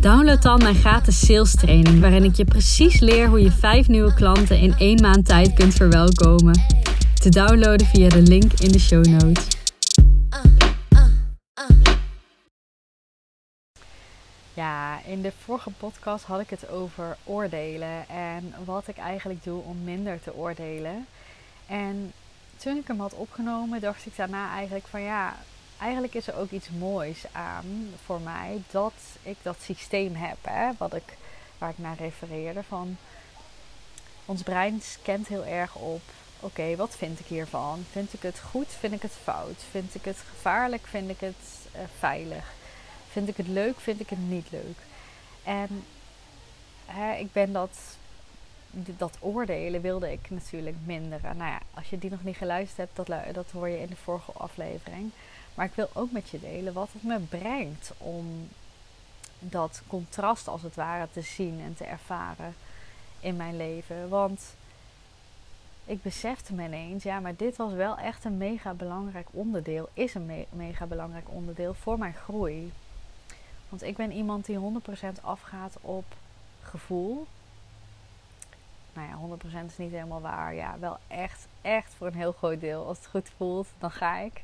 download dan mijn gratis sales training, waarin ik je precies leer hoe je vijf nieuwe klanten in één maand tijd kunt verwelkomen. Te downloaden via de link in de show notes. Ja, in de vorige podcast had ik het over oordelen en wat ik eigenlijk doe om minder te oordelen. En toen ik hem had opgenomen, dacht ik daarna eigenlijk van ja, eigenlijk is er ook iets moois aan voor mij dat ik dat systeem heb, hè, wat ik, waar ik naar refereerde. Van ons brein scant heel erg op. Oké, wat vind ik hiervan? Vind ik het goed? Vind ik het fout? Vind ik het gevaarlijk? Vind ik het uh, veilig? Vind ik het leuk? Vind ik het niet leuk? En hè, ik ben dat dat oordelen wilde ik natuurlijk minderen. Nou ja, als je die nog niet geluisterd hebt, dat, dat hoor je in de vorige aflevering. Maar ik wil ook met je delen wat het me brengt om dat contrast als het ware te zien en te ervaren in mijn leven. Want ik besefte me ineens, ja, maar dit was wel echt een mega belangrijk onderdeel, is een mega belangrijk onderdeel voor mijn groei. Want ik ben iemand die 100% afgaat op gevoel, nou ja, 100% is niet helemaal waar. Ja, wel echt, echt voor een heel groot deel. Als het goed voelt, dan ga ik.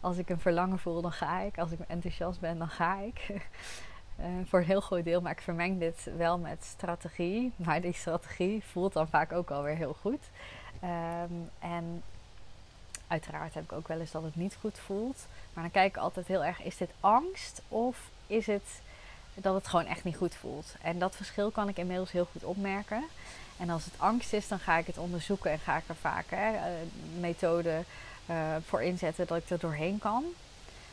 Als ik een verlangen voel, dan ga ik. Als ik enthousiast ben, dan ga ik. Uh, voor een heel groot deel, maar ik vermeng dit wel met strategie. Maar die strategie voelt dan vaak ook alweer heel goed. Um, en uiteraard heb ik ook wel eens dat het niet goed voelt. Maar dan kijk ik altijd heel erg: is dit angst of is het dat het gewoon echt niet goed voelt? En dat verschil kan ik inmiddels heel goed opmerken. En als het angst is, dan ga ik het onderzoeken en ga ik er vaak hè, uh, methode uh, voor inzetten dat ik er doorheen kan.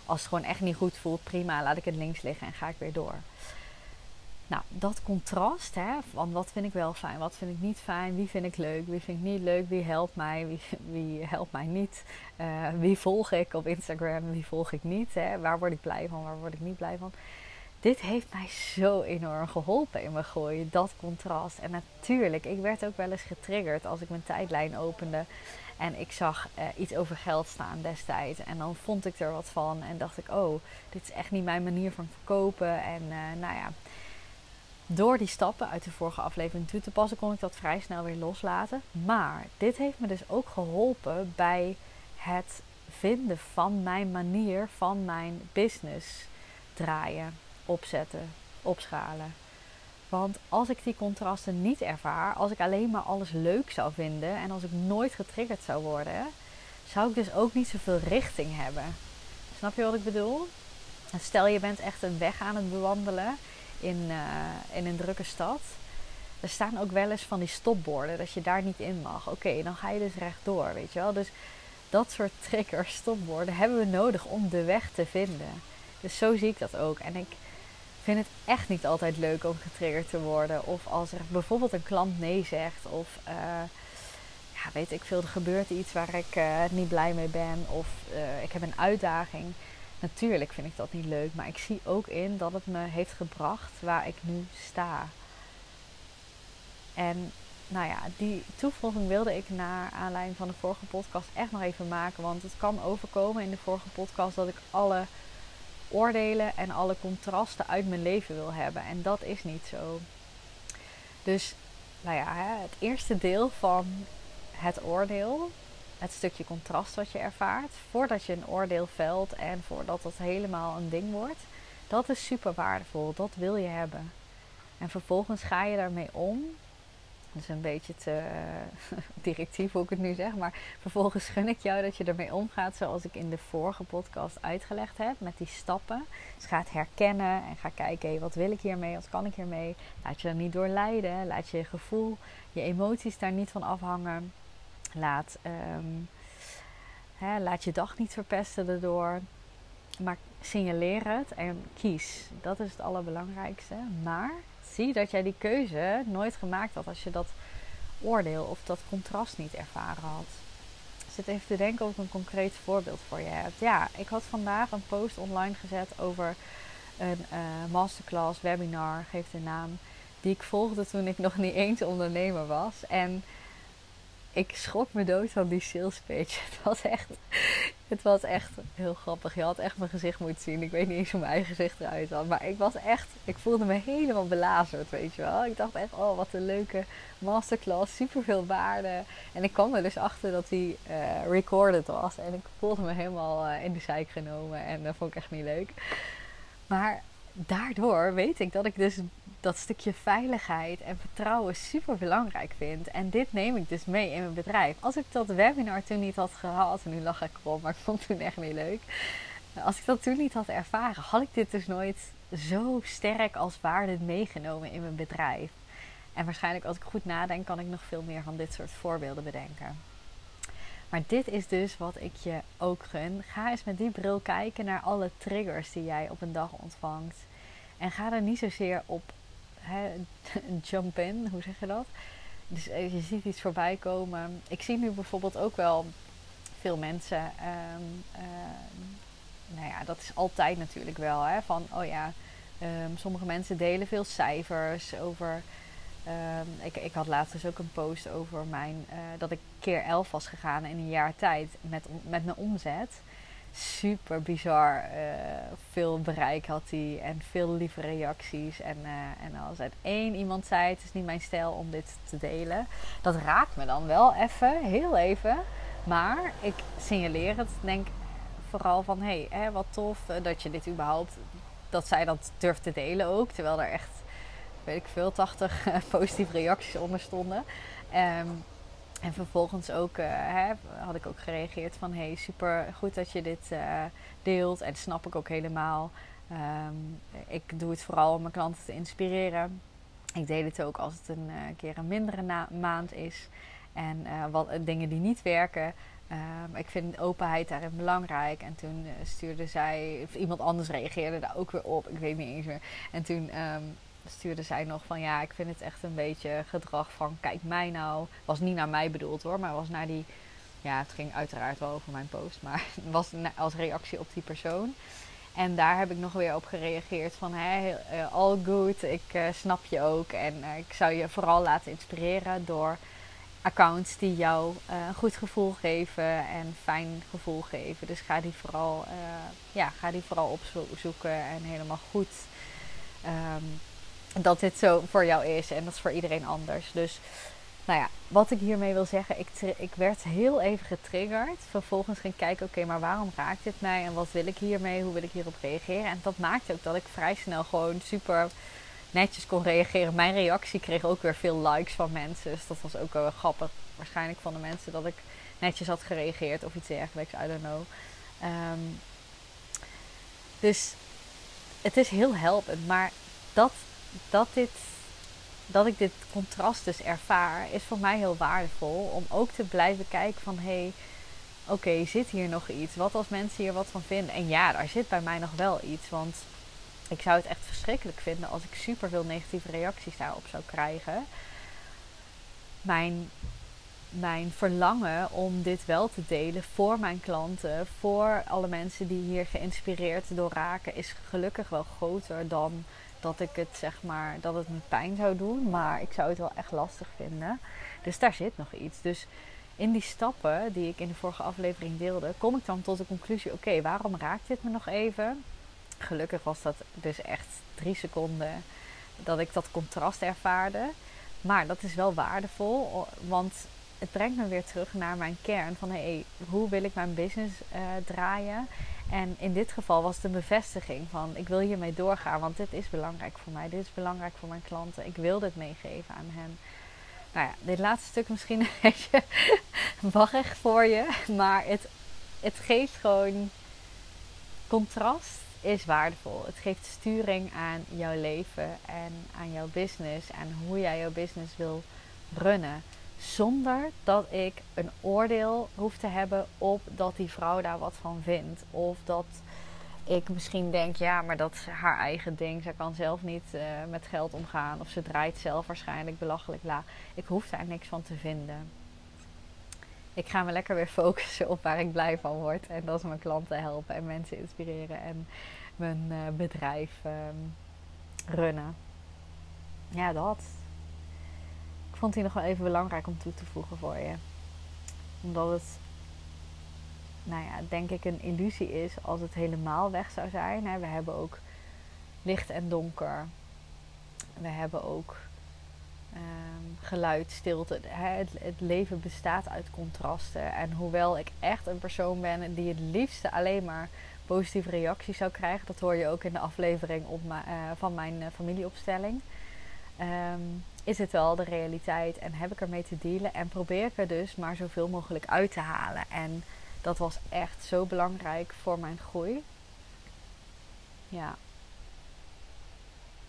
Als het gewoon echt niet goed voelt, prima, laat ik het links liggen en ga ik weer door. Nou, dat contrast, hè, van wat vind ik wel fijn, wat vind ik niet fijn, wie vind ik leuk, wie vind ik niet leuk, wie helpt mij, wie, helpt mij niet, uh, wie volg ik op Instagram, wie volg ik niet, hè, waar word ik blij van, waar word ik niet blij van dit heeft mij zo enorm geholpen in mijn groei, dat contrast. En natuurlijk, ik werd ook wel eens getriggerd als ik mijn tijdlijn opende en ik zag uh, iets over geld staan destijds. En dan vond ik er wat van en dacht ik, oh, dit is echt niet mijn manier van verkopen. En uh, nou ja, door die stappen uit de vorige aflevering toe te passen, kon ik dat vrij snel weer loslaten. Maar dit heeft me dus ook geholpen bij het vinden van mijn manier van mijn business draaien opzetten, opschalen. Want als ik die contrasten niet ervaar, als ik alleen maar alles leuk zou vinden en als ik nooit getriggerd zou worden, zou ik dus ook niet zoveel richting hebben. Snap je wat ik bedoel? Stel je bent echt een weg aan het bewandelen in, uh, in een drukke stad. Er staan ook wel eens van die stopborden dat je daar niet in mag. Oké, dan ga je dus rechtdoor, weet je wel. Dus dat soort triggers, stopborden, hebben we nodig om de weg te vinden. Dus zo zie ik dat ook. En ik, vind het echt niet altijd leuk om getriggerd te worden. Of als er bijvoorbeeld een klant nee zegt. Of uh, ja, weet ik veel, er gebeurt iets waar ik uh, niet blij mee ben. Of uh, ik heb een uitdaging. Natuurlijk vind ik dat niet leuk. Maar ik zie ook in dat het me heeft gebracht waar ik nu sta. En nou ja, die toevoeging wilde ik naar aanleiding van de vorige podcast echt nog even maken. Want het kan overkomen in de vorige podcast dat ik alle oordelen en alle contrasten uit mijn leven wil hebben. En dat is niet zo. Dus, nou ja, het eerste deel van het oordeel, het stukje contrast wat je ervaart, voordat je een oordeel velt en voordat dat helemaal een ding wordt, dat is super waardevol. Dat wil je hebben. En vervolgens ga je daarmee om dat is een beetje te uh, directief hoe ik het nu zeg. Maar vervolgens gun ik jou dat je ermee omgaat zoals ik in de vorige podcast uitgelegd heb. Met die stappen. Dus ga het herkennen en ga kijken, wat wil ik hiermee? Wat kan ik hiermee? Laat je er niet door leiden. Laat je gevoel, je emoties daar niet van afhangen. Laat, um, hè, laat je dag niet verpesten erdoor. Maar signaleer het en kies. Dat is het allerbelangrijkste. Maar zie dat jij die keuze nooit gemaakt had als je dat oordeel of dat contrast niet ervaren had. Zit even te denken of ik een concreet voorbeeld voor je heb. Ja, ik had vandaag een post online gezet over een uh, masterclass, webinar, geef de naam, die ik volgde toen ik nog niet eens ondernemer was. En ik schrok me dood van die sales page. Het was echt, het was echt heel grappig. Je had echt mijn gezicht moeten zien. Ik weet niet eens hoe mijn eigen gezicht eruit zag. Maar ik was echt, ik voelde me helemaal belazerd, weet je wel. Ik dacht echt, oh wat een leuke masterclass. Super veel waarde. En ik kwam er dus achter dat die uh, recorded was. En ik voelde me helemaal uh, in de zeik genomen. En dat vond ik echt niet leuk. Maar daardoor weet ik dat ik dus dat stukje veiligheid en vertrouwen super belangrijk vind. En dit neem ik dus mee in mijn bedrijf. Als ik dat webinar toen niet had gehad, en nu lach ik erop, maar ik vond het toen echt niet leuk. Als ik dat toen niet had ervaren, had ik dit dus nooit zo sterk als waarde meegenomen in mijn bedrijf. En waarschijnlijk als ik goed nadenk, kan ik nog veel meer van dit soort voorbeelden bedenken. Maar dit is dus wat ik je ook gun. Ga eens met die bril kijken naar alle triggers die jij op een dag ontvangt. En ga er niet zozeer op jump in, hoe zeg je dat? Dus eh, je ziet iets voorbij komen. Ik zie nu bijvoorbeeld ook wel veel mensen. Um, nou ja, dat is altijd natuurlijk wel. Hè, van oh ja, um, sommige mensen delen veel cijfers over. Ik, ik had laatst dus ook een post over mijn, uh, dat ik keer 11 was gegaan in een jaar tijd met, met mijn omzet super bizar uh, veel bereik had hij en veel lieve reacties. En, uh, en als één iemand zei: Het is niet mijn stijl om dit te delen, dat raakt me dan wel even, heel even. Maar ik signaleer het, denk vooral van: hé, hey, wat tof uh, dat je dit überhaupt, dat zij dat durft te delen ook. Terwijl er echt, weet ik veel, 80 positieve reacties onder stonden. Um, en vervolgens ook uh, hè, had ik ook gereageerd van hey, super goed dat je dit uh, deelt. En snap ik ook helemaal. Um, ik doe het vooral om mijn klanten te inspireren. Ik deel het ook als het een uh, keer een mindere maand is. En wat, dingen die niet werken. Um, ik vind openheid daarin belangrijk. En toen stuurde zij, of iemand anders reageerde daar ook weer op. Ik weet niet eens meer. En toen um, stuurde zij nog van ja, ik vind het echt een beetje gedrag van kijk mij nou. Was niet naar mij bedoeld hoor, maar was naar die. Ja, het ging uiteraard wel over mijn post, maar was als reactie op die persoon. En daar heb ik nog weer op gereageerd van hé, uh, all good, ik uh, snap je ook. En uh, ik zou je vooral laten inspireren door accounts die jou goed gevoel geven en fijn gevoel geven. Dus ga die vooral, ja, ga die vooral opzoeken en helemaal goed um, dat dit zo voor jou is. En dat is voor iedereen anders. Dus nou ja, wat ik hiermee wil zeggen, ik, ik werd heel even getriggerd. Vervolgens ging ik kijken, oké, maar waarom raakt dit mij? En wat wil ik hiermee? Hoe wil ik hierop reageren? En dat maakte ook dat ik vrij snel gewoon super netjes kon reageren. Mijn reactie kreeg ook weer veel likes van mensen. Dus dat was ook wel grappig. Waarschijnlijk van de mensen dat ik netjes had gereageerd of iets dergelijks. I don't know. Um, dus het is heel helpend. Maar dat dat, dit, dat ik dit contrast dus ervaar, is voor mij heel waardevol. Om ook te blijven kijken van hé, hey, oké, zit hier nog iets? Wat als mensen hier wat van vinden? En ja, daar zit bij mij nog wel iets. Want ik zou het echt verschrikkelijk vinden als ik super veel negatieve reacties daarop zou krijgen. Mijn, mijn verlangen om dit wel te delen voor mijn klanten, voor alle mensen die hier geïnspireerd door raken, is gelukkig wel groter dan dat ik het zeg maar, dat het me pijn zou doen. Maar ik zou het wel echt lastig vinden. Dus daar zit nog iets. Dus in die stappen die ik in de vorige aflevering deelde, kom ik dan tot de conclusie: oké, waarom raakt dit me nog even? Gelukkig was dat dus echt drie seconden dat ik dat contrast ervaarde. Maar dat is wel waardevol, want het brengt me weer terug naar mijn kern van hey, hoe wil ik mijn business uh, draaien? En in dit geval was het een bevestiging van ik wil hiermee doorgaan, want dit is belangrijk voor mij. Dit is belangrijk voor mijn klanten. Ik wil dit meegeven aan hen. Nou ja, dit laatste stuk misschien een beetje warrig voor je, maar het, het geeft gewoon contrast is waardevol. Het geeft sturing aan jouw leven en aan jouw business en hoe jij jouw business wil runnen. Zonder dat ik een oordeel hoef te hebben op dat die vrouw daar wat van vindt. Of dat ik misschien denk, ja, maar dat is haar eigen ding. Ze kan zelf niet uh, met geld omgaan. Of ze draait zelf waarschijnlijk belachelijk la. Ik hoef daar niks van te vinden. Ik ga me lekker weer focussen op waar ik blij van word. En dat is mijn klanten helpen en mensen inspireren. En mijn uh, bedrijf um, runnen. Ja, dat. Vond die nog wel even belangrijk om toe te voegen voor je. Omdat het nou ja, denk ik een illusie is als het helemaal weg zou zijn. We hebben ook licht en donker. We hebben ook um, geluid, stilte. Het, het, leven bestaat uit contrasten. En hoewel ik echt een persoon ben die het liefste alleen maar positieve reacties zou krijgen, dat hoor je ook in de aflevering op uh, van mijn uh, familieopstelling. Um, is het wel de realiteit en heb ik ermee te dealen en probeer ik er dus maar zoveel mogelijk uit te halen. En dat was echt zo belangrijk voor mijn groei. Ja.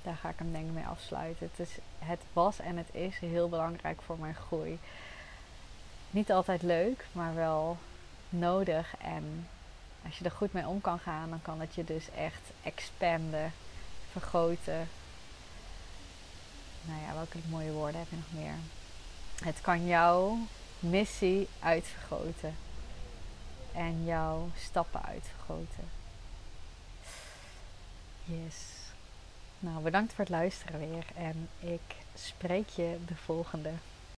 Daar ga ik hem denk mee afsluiten. Het, is, het was en het is heel belangrijk voor mijn groei. Niet altijd leuk, maar wel nodig. En als je er goed mee om kan gaan, dan kan het je dus echt expanden, vergroten. Nou ja, welke mooie woorden heb je nog meer? Het kan jouw missie uitvergroten en jouw stappen uitvergroten. Yes. Nou, bedankt voor het luisteren weer en ik spreek je de volgende.